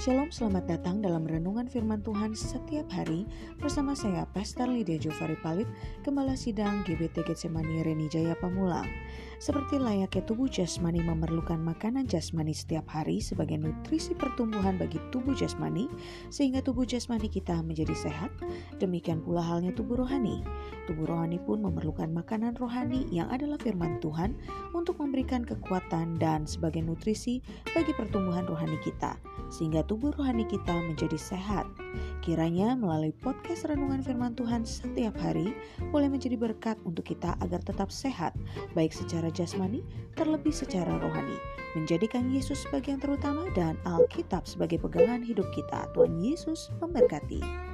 Shalom, selamat datang dalam Renungan Firman Tuhan setiap hari bersama saya Pastor Lydia Jovari Palip, Gembala Sidang GBT Getsemani Reni Jaya Pamulang. Seperti layaknya tubuh jasmani memerlukan makanan jasmani setiap hari sebagai nutrisi pertumbuhan bagi tubuh jasmani, sehingga tubuh jasmani kita menjadi sehat, demikian pula halnya tubuh rohani. Tubuh rohani pun memerlukan makanan rohani yang adalah firman Tuhan untuk memberikan kekuatan dan sebagai nutrisi bagi pertumbuhan rohani kita sehingga tubuh rohani kita menjadi sehat. Kiranya melalui podcast Renungan Firman Tuhan setiap hari boleh menjadi berkat untuk kita agar tetap sehat, baik secara jasmani terlebih secara rohani. Menjadikan Yesus sebagai yang terutama dan Alkitab sebagai pegangan hidup kita. Tuhan Yesus memberkati.